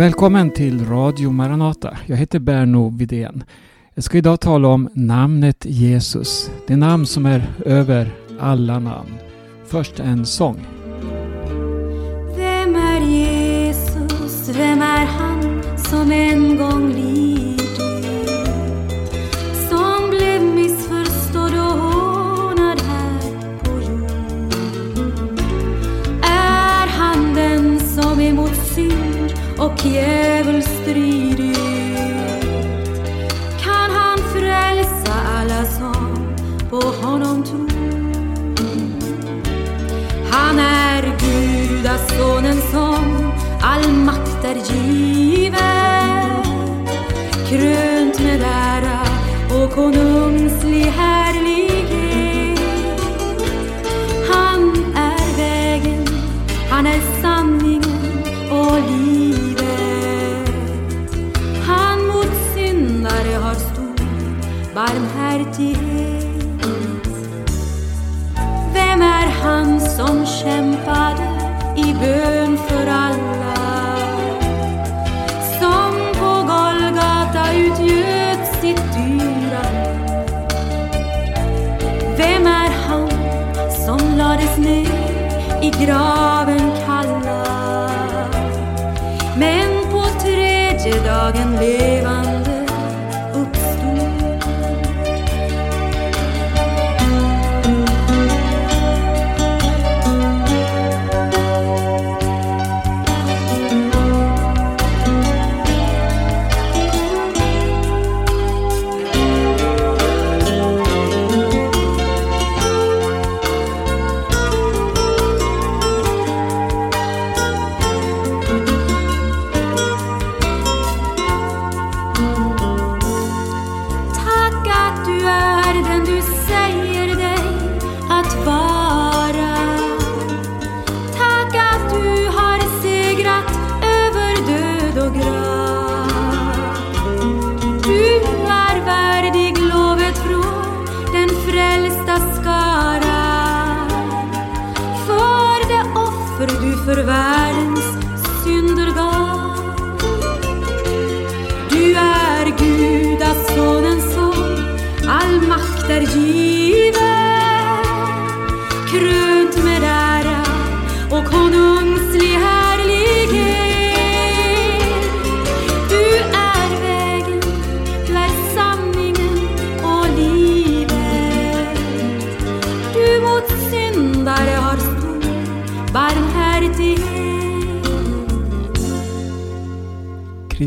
Välkommen till Radio Maranata. Jag heter Berno Vidén. Jag ska idag tala om namnet Jesus. Det namn som är över alla namn. Först en sång. Vem är Jesus? Vem är han som en gång lidit? Och djävul stridit? Kan han frälsa alla som på honom tror? Han är Gudasonen som all makt är given krönt med ära och konungs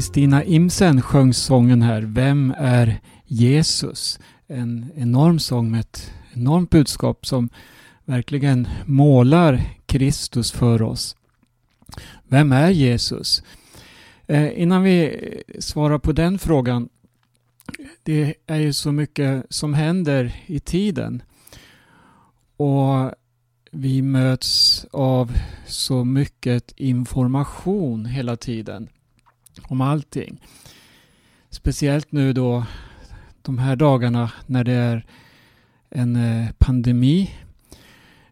Kristina Imsen sjöng sången här Vem är Jesus? En enorm sång med ett enormt budskap som verkligen målar Kristus för oss. Vem är Jesus? Eh, innan vi svarar på den frågan. Det är ju så mycket som händer i tiden. Och vi möts av så mycket information hela tiden om allting. Speciellt nu då de här dagarna när det är en eh, pandemi.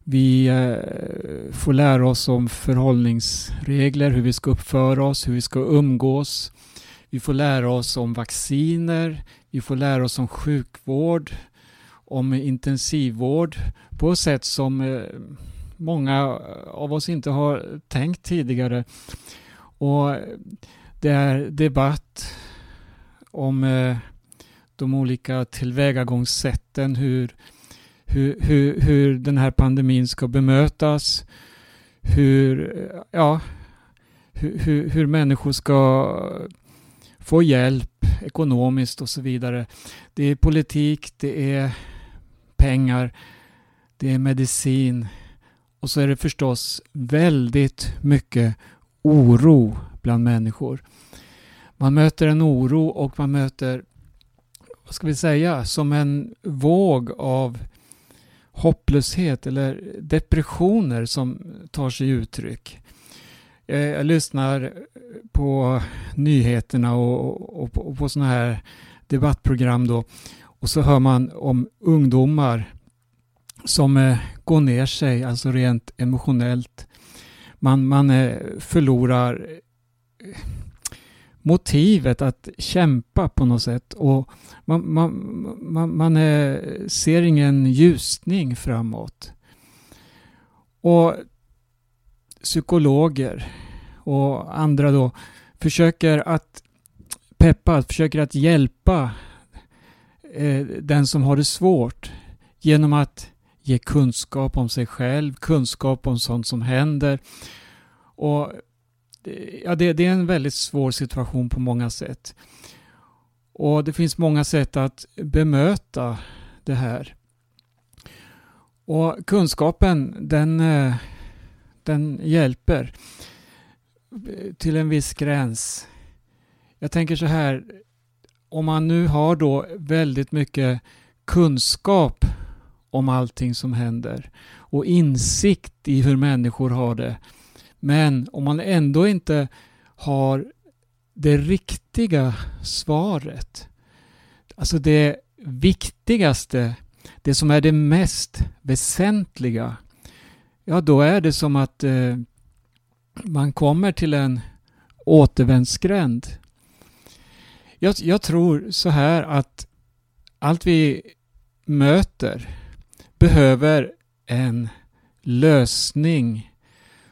Vi eh, får lära oss om förhållningsregler, hur vi ska uppföra oss, hur vi ska umgås. Vi får lära oss om vacciner, vi får lära oss om sjukvård, om intensivvård på ett sätt som eh, många av oss inte har tänkt tidigare. Och det är debatt om eh, de olika tillvägagångssätten, hur, hur, hur, hur den här pandemin ska bemötas, hur, eh, ja, hur, hur, hur människor ska få hjälp ekonomiskt och så vidare. Det är politik, det är pengar, det är medicin och så är det förstås väldigt mycket oro bland människor. Man möter en oro och man möter, vad ska vi säga, som en våg av hopplöshet eller depressioner som tar sig uttryck. Eh, jag lyssnar på nyheterna och, och, och på sådana här debattprogram då och så hör man om ungdomar som eh, går ner sig, alltså rent emotionellt. Man, man eh, förlorar motivet att kämpa på något sätt. Och man, man, man, man är, ser ingen ljusning framåt. Och psykologer och andra då försöker att peppa, försöker att hjälpa eh, den som har det svårt genom att ge kunskap om sig själv, kunskap om sånt som händer. Och ja, det, det, är en väldigt svår situation på många sätt. Och det finns många sätt att bemöta det här. Och kunskapen den, eh, den hjälper till en viss gräns. Jag tänker så här, om man nu har då väldigt mycket kunskap om allting som händer och insikt i hur människor har det. Men om man ändå inte har det riktiga svaret, alltså det viktigaste, det som är det mest väsentliga, ja då är det som att eh, man kommer till en återvändsgränd. Jag, jag tror så här att allt vi möter behöver en lösning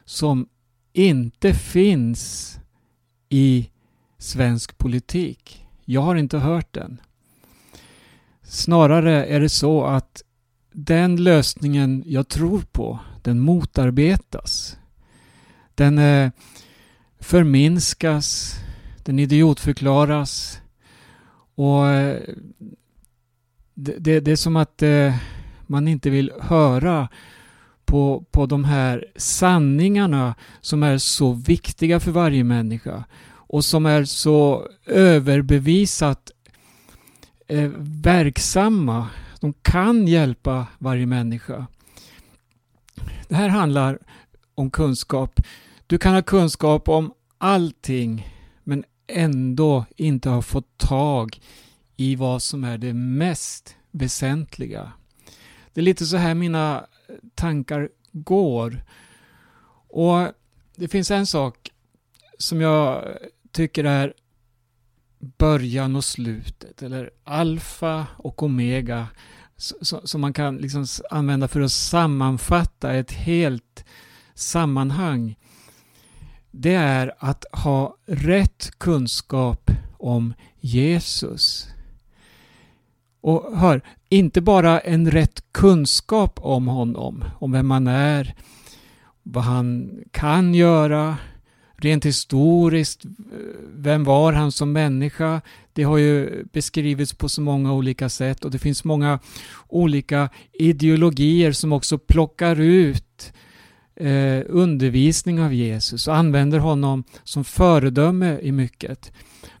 som inte finns i svensk politik. Jag har inte hört den. Snarare är det så att den lösningen jag tror på, den motarbetas. Den eh, förminskas, den idiotförklaras och eh, det, det, det, är som att eh, man inte vill höra på, på de här sanningarna som är så viktiga för varje människa och som är så överbevisat eh, verksamma. De kan hjälpa varje människa. Det här handlar om kunskap. Du kan ha kunskap om allting men ändå inte ha fått tag i vad som är det mest väsentliga. Det är lite så här mina tankar går. Och det finns en sak som jag tycker är början och slutet, eller alfa och omega, som man kan liksom använda för att sammanfatta ett helt sammanhang. Det är att ha rätt kunskap om Jesus. Och hör, inte bara en rätt kunskap om honom, om vem han är, vad han kan göra, rent historiskt, eh, vem var han som människa? Det har ju beskrivits på så många olika sätt och det finns många olika ideologier som också plockar ut eh, undervisning av Jesus och använder honom som föredöme i mycket.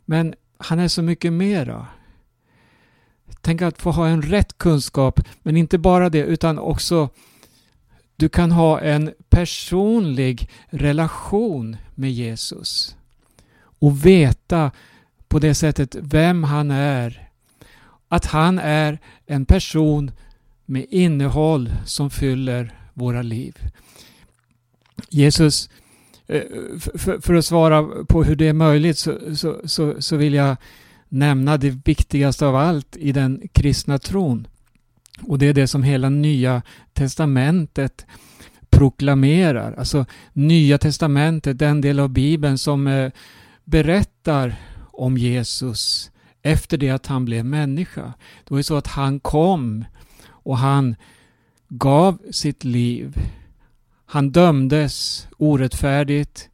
Men han är så mycket mera. Tänk att få ha en rätt kunskap, men inte bara det, utan också du kan ha en personlig relation med Jesus och veta på det sättet vem han är. Att han är en person med innehåll som fyller våra liv. Jesus, eh, för, att svara på hur det är möjligt så, så, så, så vill jag nämna det viktigaste av allt i den kristna tron. Och det är det som hela Nya Testamentet proklamerar. Alltså Nya Testamentet, den del av Bibeln som eh, berättar om Jesus efter det att han blev människa. Det var ju så att han kom och han gav sitt liv. Han dömdes orättfärdigt.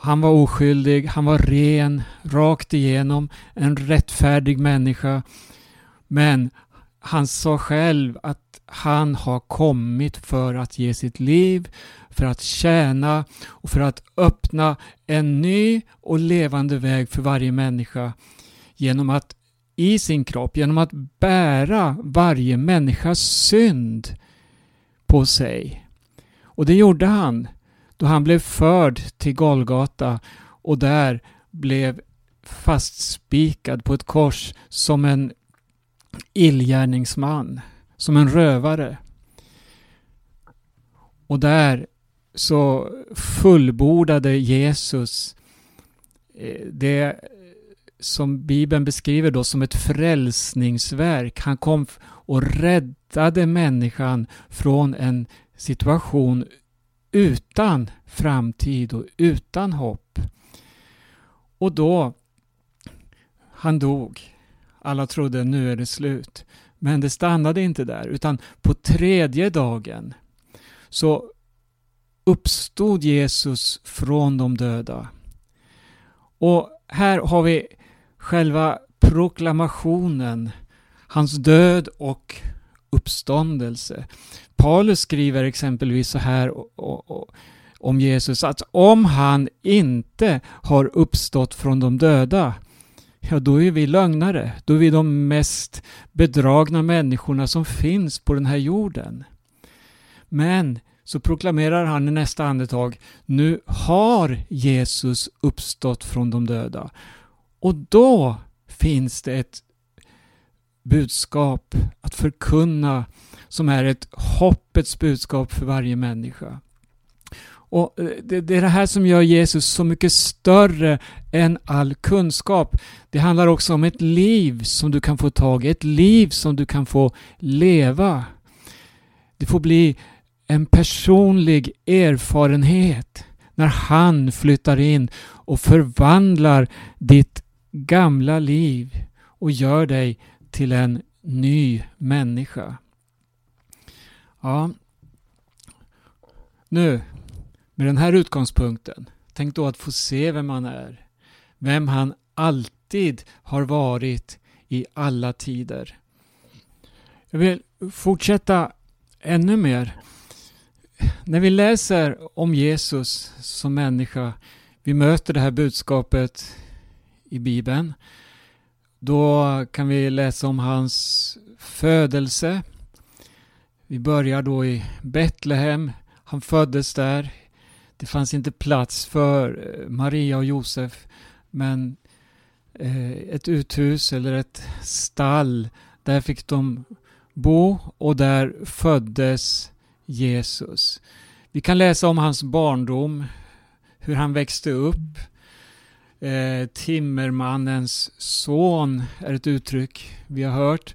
Han var oskyldig, han var ren, rakt igenom, en rättfärdig människa. Men han sa själv att han har kommit för att ge sitt liv, för att tjäna och för att öppna en ny och levande väg för varje människa genom att i sin kropp, genom att bära varje människas synd på sig. Och det gjorde han då han blev förd till Golgata och där blev fastspikad på ett kors som en illgärningsman, som en rövare. Och där så fullbordade Jesus eh, det som Bibeln beskriver då som ett frälsningsverk. Han kom och räddade människan från en situation utan framtid och utan hopp. Och då, han dog. Alla trodde nu är det slut. Men det stannade inte där, utan på tredje dagen så uppstod Jesus från de döda. Och här har vi själva proklamationen, hans död och uppståndelse. Paulus skriver exempelvis så här om Jesus att om han inte har uppstått från de döda ja då är vi lögnare. Då är vi de mest bedragna människorna som finns på den här jorden. Men så proklamerar han i nästa andetag, nu har Jesus uppstått från de döda. Och då finns det ett budskap att förkunna som är ett hoppets budskap för varje människa. Och eh, det, det, är det här som gör Jesus så mycket större än all kunskap. Det handlar också om ett liv som du kan få tag i, ett liv som du kan få leva. Det får bli en personlig erfarenhet när han flyttar in och förvandlar ditt gamla liv och gör dig till en ny människa. Ja, nu med den här utgångspunkten, tänk då att få se vem han är. Vem han alltid har varit i alla tider. Jag vill fortsätta ännu mer. När vi läser om Jesus som människa, vi möter det här budskapet i Bibeln. Då kan vi läsa om hans födelse. Vi börjar då i Betlehem. Han föddes där det fanns inte plats för eh, Maria och Josef men eh, ett uthus eller ett stall där fick de bo och där föddes Jesus. Vi kan läsa om hans barndom, hur han växte upp. Eh, timmermannens son är ett uttryck vi har hört.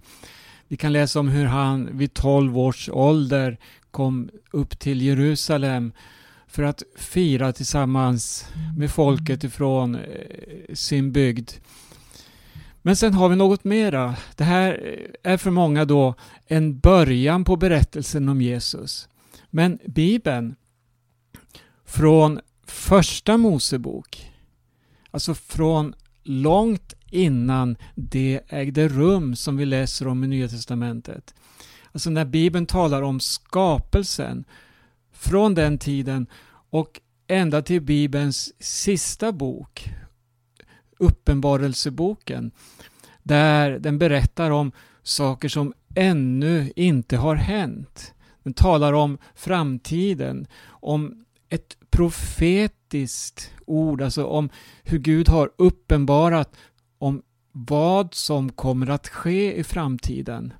Vi kan läsa om hur han vid 12 års ålder kom upp till Jerusalem för att fira tillsammans med folket ifrån eh, sin bygd. Men sen har vi något mera. Det här eh, är för många då en början på berättelsen om Jesus. Men Bibeln från första Mosebok, alltså från långt innan det ägde rum som vi läser om i Nya Testamentet. Alltså när Bibeln talar om skapelsen från den tiden och ända till Bibelns sista bok, Uppenbarelseboken, där den berättar om saker som ännu inte har hänt. Den talar om framtiden, om ett profetiskt ord, alltså om hur Gud har uppenbarat vad som kommer att ske i framtiden.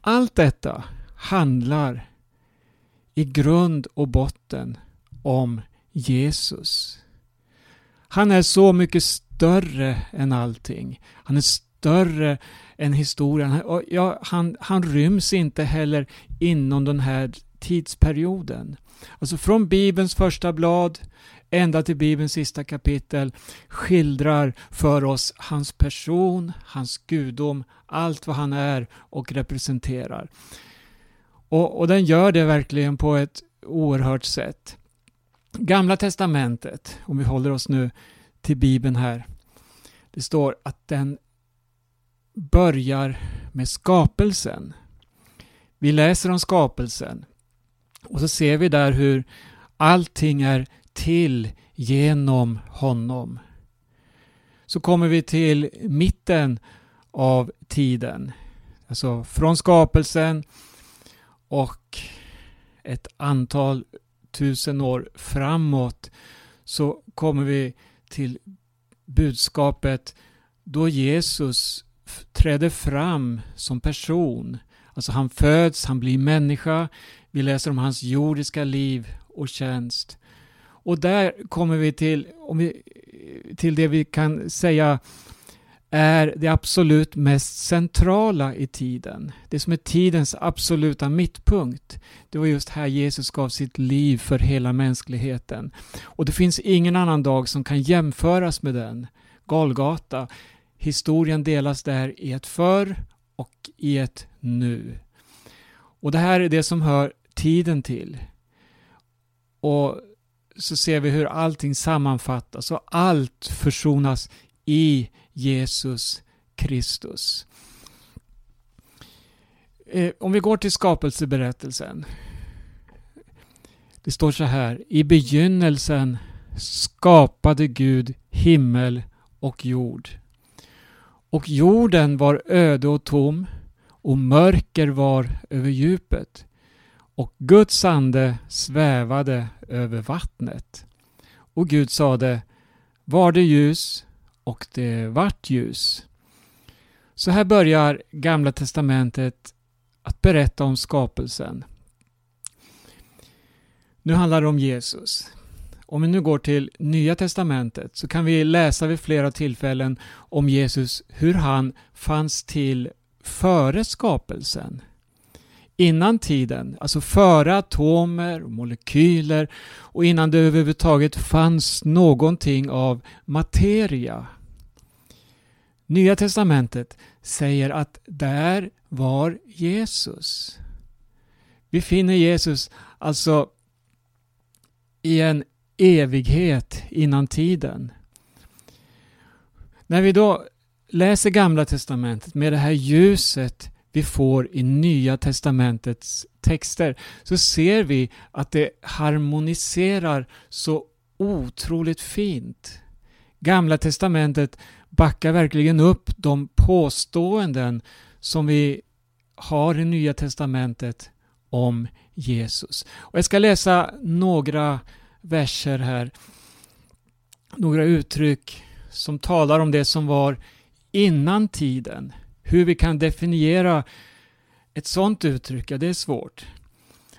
Allt detta handlar i grund och botten om Jesus. Han är så mycket större än allting. Han är större än historien. Ja, han, han ryms inte heller inom den här tidsperioden. Alltså från Bibelns första blad ända till Bibelns sista kapitel skildrar för oss hans person, hans gudom, allt vad han är och representerar. Och, och den gör det verkligen på ett oerhört sätt. Gamla testamentet, om vi håller oss nu till Bibeln här. Det står att den börjar med skapelsen. Vi läser om skapelsen och så ser vi där hur allting är till genom honom. Så kommer vi till mitten av tiden. Alltså från skapelsen och ett antal tusen år framåt så kommer vi till budskapet då Jesus träder fram som person. Alltså han föds, han blir människa. Vi läser om hans jordiska liv och tjänst. Och där kommer vi till, om vi till det vi kan säga är det absolut mest centrala i tiden. Det som är tidens absoluta mittpunkt. Det var just här Jesus gav sitt liv för hela mänskligheten. Och det finns ingen annan dag som kan jämföras med den. Golgata. Historien delas där i ett förr och i ett nu. Och det här är det som hör tiden till. Och så ser vi hur allting sammanfattas och allt försonas i Jesus Kristus. Eh, om vi går till skapelseberättelsen. Det står så här. I begynnelsen skapade Gud himmel och jord. Och jorden var öde och tom och mörker var över djupet. Och Guds ande svävade över vattnet. Och Gud sade, var det ljus och det vart ljus. Så här börjar Gamla Testamentet att berätta om skapelsen. Nu handlar det om Jesus. Om vi nu går till Nya Testamentet så kan vi läsa vid flera tillfällen om Jesus hur han fanns till före skapelsen. Innan tiden, alltså före atomer och molekyler och innan det överhuvudtaget fanns någonting av materia. Nya testamentet säger att där var Jesus. Vi finner Jesus alltså i en evighet innan tiden. När vi då läser Gamla Testamentet med det här ljuset vi får i Nya Testamentets texter så ser vi att det harmoniserar så otroligt fint. Gamla Testamentet backar verkligen upp de påståenden som vi har i Nya Testamentet om Jesus. Och jag ska läsa några verser här. Några uttryck som talar om det som var innan tiden. Hur vi kan definiera ett sådant uttryck, ja det är svårt.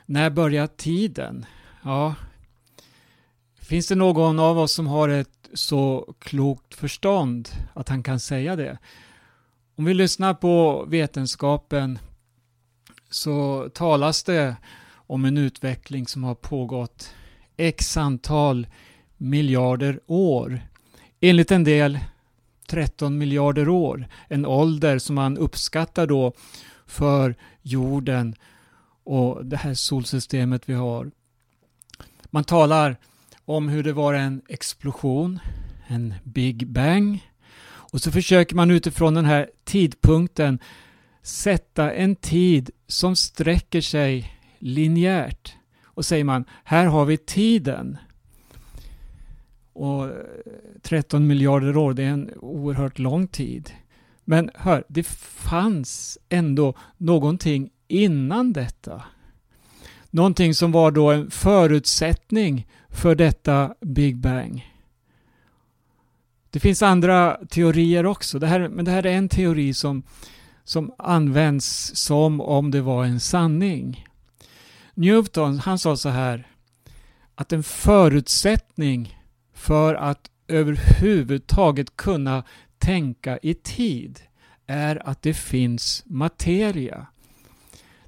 När börjar tiden? Ja, finns det någon av oss som har ett så klokt förstånd att han kan säga det? Om vi lyssnar på vetenskapen så talas det om en utveckling som har pågått x antal miljarder år. Enligt en del 13 miljarder år. En ålder som man uppskattar då för jorden och det här solsystemet vi har. Man talar om hur det var en explosion, en Big Bang. Och så försöker man utifrån den här tidpunkten sätta en tid som sträcker sig linjärt. Och säger man, här har vi tiden. Och eh, 13 miljarder år, det är en oerhört lång tid. Men hör, det fanns ändå någonting innan detta. Någonting som var då en förutsättning för detta Big Bang. Det finns andra teorier också, det här, men det här är en teori som, som används som om det var en sanning. Newton, han sa så här att en förutsättning för att överhuvudtaget kunna tänka i tid är att det finns materia.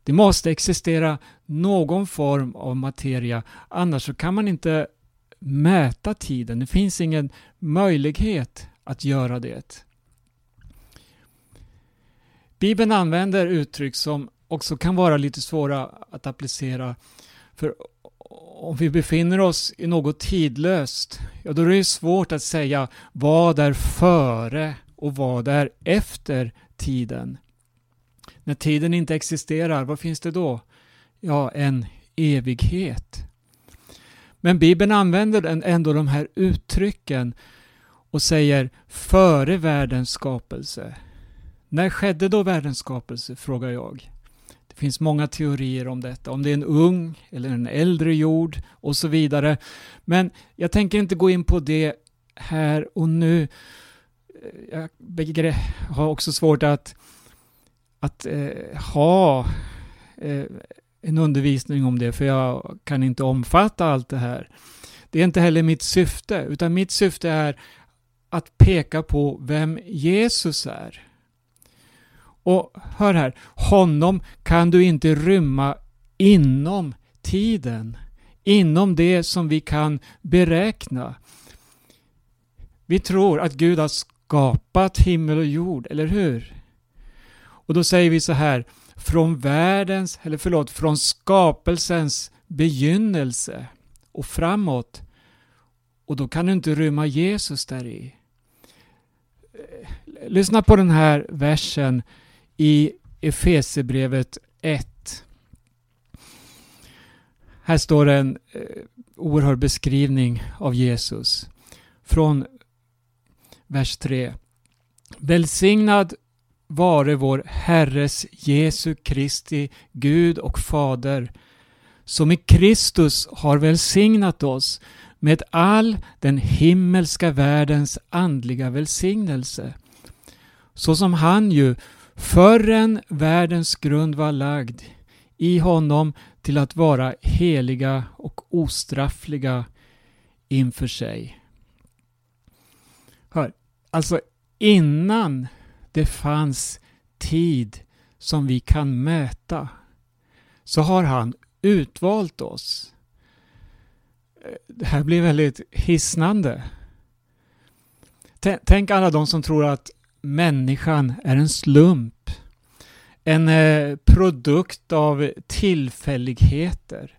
Det måste existera någon form av materia, annars så kan man inte mäta tiden. Det finns ingen möjlighet att göra det. Bibeln använder uttryck som också kan vara lite svåra att applicera. För om vi befinner oss i något tidlöst, ja då är det svårt att säga vad är före och vad är efter tiden. När tiden inte existerar, vad finns det då? Ja, en evighet. Men Bibeln använder ändå de här uttrycken och säger före världens skapelse. När skedde då världens skapelse, frågar jag. Det finns många teorier om detta, om det är en ung eller en äldre jord och så vidare. Men jag tänker inte gå in på det här och nu. Jag har också svårt att, att eh, ha eh, en undervisning om det, för jag kan inte omfatta allt det här. Det är inte heller mitt syfte, utan mitt syfte är att peka på vem Jesus är. Och hör här, honom kan du inte rymma inom tiden, inom det som vi kan beräkna. Vi tror att Gud har skapat himmel och jord, eller hur? Och då säger vi så här, från världens, eller förlåt, från skapelsens begynnelse och framåt. Och då kan du inte rymma Jesus där i. Lyssna på den här versen i Efesebrevet 1. Här står en eh, oerhörd beskrivning av Jesus. Från vers 3. Välsignad vare vår Herres Jesu Kristi Gud och Fader som i Kristus har välsignat oss med all den himmelska världens andliga välsignelse. Så som han ju förrän världens grund var lagd i honom till att vara heliga och ostraffliga inför sig. Hör, alltså innan det fanns tid som vi kan mäta så har han utvalt oss. Det här blir väldigt hisnande. Tänk alla de som tror att människan är en slump. En eh, produkt av tillfälligheter.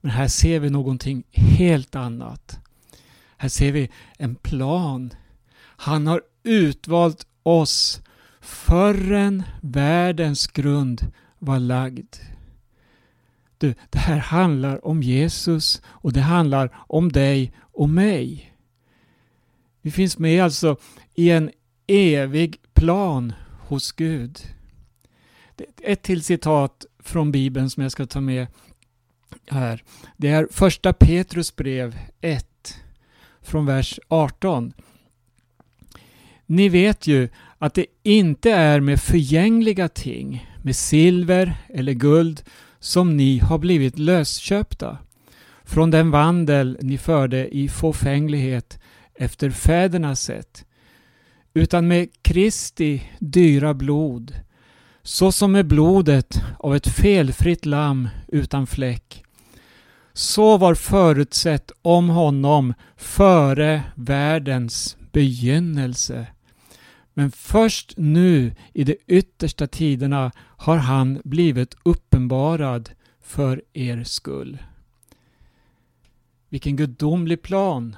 Men här ser vi någonting helt annat. Här ser vi en plan. Han har utvalt oss förrän världens grund var lagd. Du, det här handlar om Jesus och det handlar om dig och mig. Vi finns med alltså i en evig plan hos Gud. Ett till citat från Bibeln som jag ska ta med här. Det är första Petrus brev 1 från vers 18. Ni vet ju att det inte är med förgängliga ting, med silver eller guld, som ni har blivit lösköpta från den vandel ni förde i fåfänglighet efter fädernas sätt, utan med Kristi dyra blod, så som med blodet av ett felfritt lamm utan fläck. Så var förutsett om honom före världens begynnelse. Men först nu i de yttersta tiderna har han blivit uppenbarad för er skull. Vilken gudomlig plan!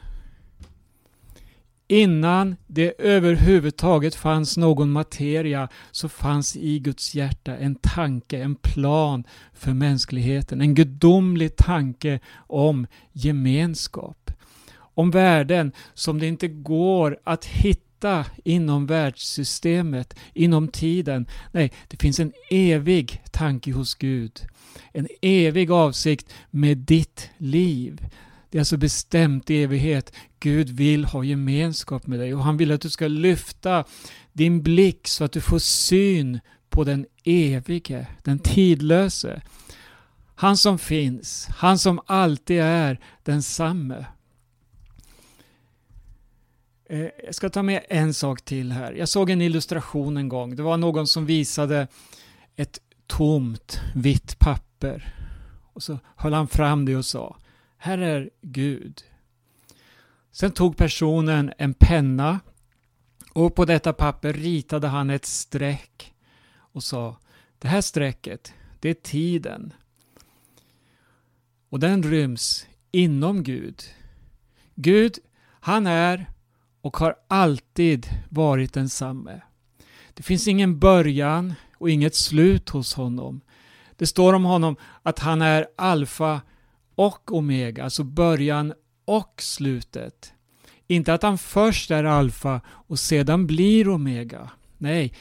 Innan det överhuvudtaget fanns någon materia så fanns i Guds hjärta en tanke, en plan för mänskligheten. En gudomlig tanke om gemenskap. Om värden som det inte går att hitta hitta inom världssystemet, inom tiden. Nej, det finns en evig tanke hos Gud. En evig avsikt med ditt liv. Det är alltså bestämt i evighet. Gud vill ha gemenskap med dig och han vill att du ska lyfta din blick så att du får syn på den evige, den tidlöse. Han som finns, han som alltid är densamme. Eh, jag ska ta med en sak till här. Jag såg en illustration en gång. Det var någon som visade ett tomt vitt papper. Och så höll han fram det och sa här är Gud. Sen tog personen en penna och på detta papper ritade han ett streck och sa Det här strecket, det är tiden. Och den ryms inom Gud. Gud, han är och har alltid varit densamme. Det finns ingen början och inget slut hos honom. Det står om honom att han är alfa och omega, alltså början och slutet. Inte att han först är alfa och sedan blir omega. Nej,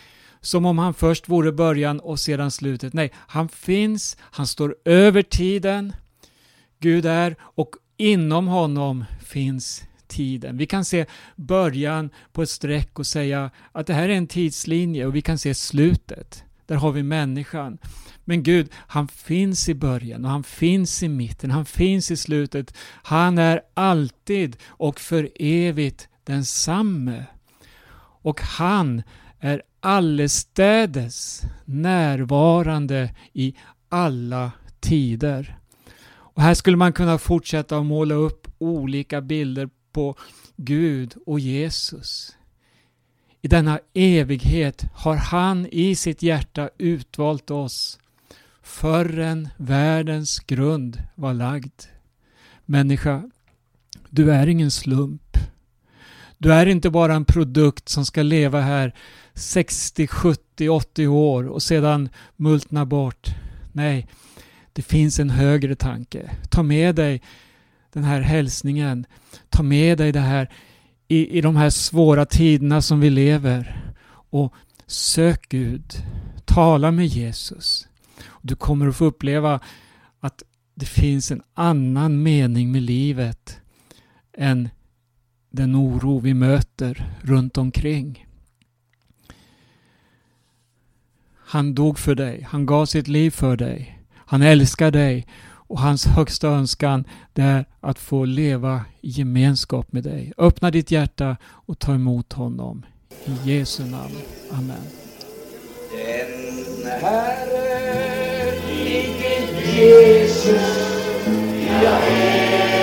som om han först vore början och sedan slutet. Nej, han finns, han står över tiden. Gud är och inom honom finns tiden. Vi kan se början på ett streck och säga att det här är en tidslinje och vi kan se slutet. Där har vi människan. Men Gud, han finns i början och han finns i mitten, han finns i slutet. Han är alltid och för evigt densamme. Och han är allestädes närvarande i alla tider. Och här skulle man kunna fortsätta att måla upp olika bilder på Gud och Jesus. I denna evighet har han i sitt hjärta utvalt oss förrän världens grund var lagd. Människa, du är ingen slump. Du är inte bara en produkt som ska leva här 60, 70, 80 år och sedan multna bort. Nej, det finns en högre tanke. Ta med dig den här hälsningen. Ta med dig det här i, i de här svåra tiderna som vi lever. Och sök Gud. Tala med Jesus. Du kommer att få uppleva att det finns en annan mening med livet än den oro vi möter runt omkring. Han dog för dig. Han gav sitt liv för dig. Han älskar dig och hans högsta önskan det är att få leva i gemenskap med dig. Öppna ditt hjärta och ta emot honom. I Jesu namn. Amen. Den härlige Jesus jag är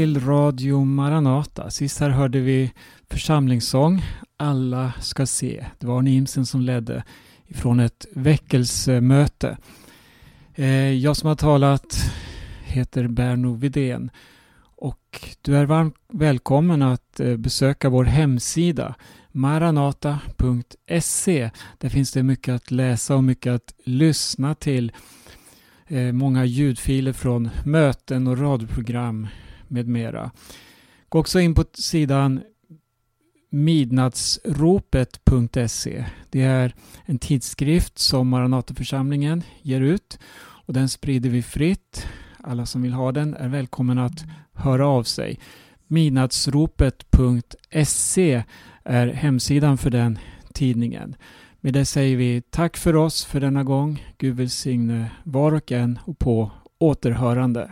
till Radio Maranata. Sist här hörde vi församlingssång Alla ska se. Det var Arne Imsen som ledde ifrån ett väckelsemöte. Eh, jag som har talat heter Berno Vidén och du är varmt välkommen att eh, besöka vår hemsida maranata.se. Där finns det mycket att läsa och mycket att lyssna till eh, många ljudfiler från möten och radioprogram med mera. Gå också in på sidan midnattsropet.se. Det är en tidskrift som Maranataförsamlingen ger ut och den sprider vi fritt. Alla som vill ha den är välkomna att höra av sig. Midnattsropet.se är hemsidan för den tidningen. Med det säger vi tack för oss för denna gång. Gud välsigne var och en och på återhörande.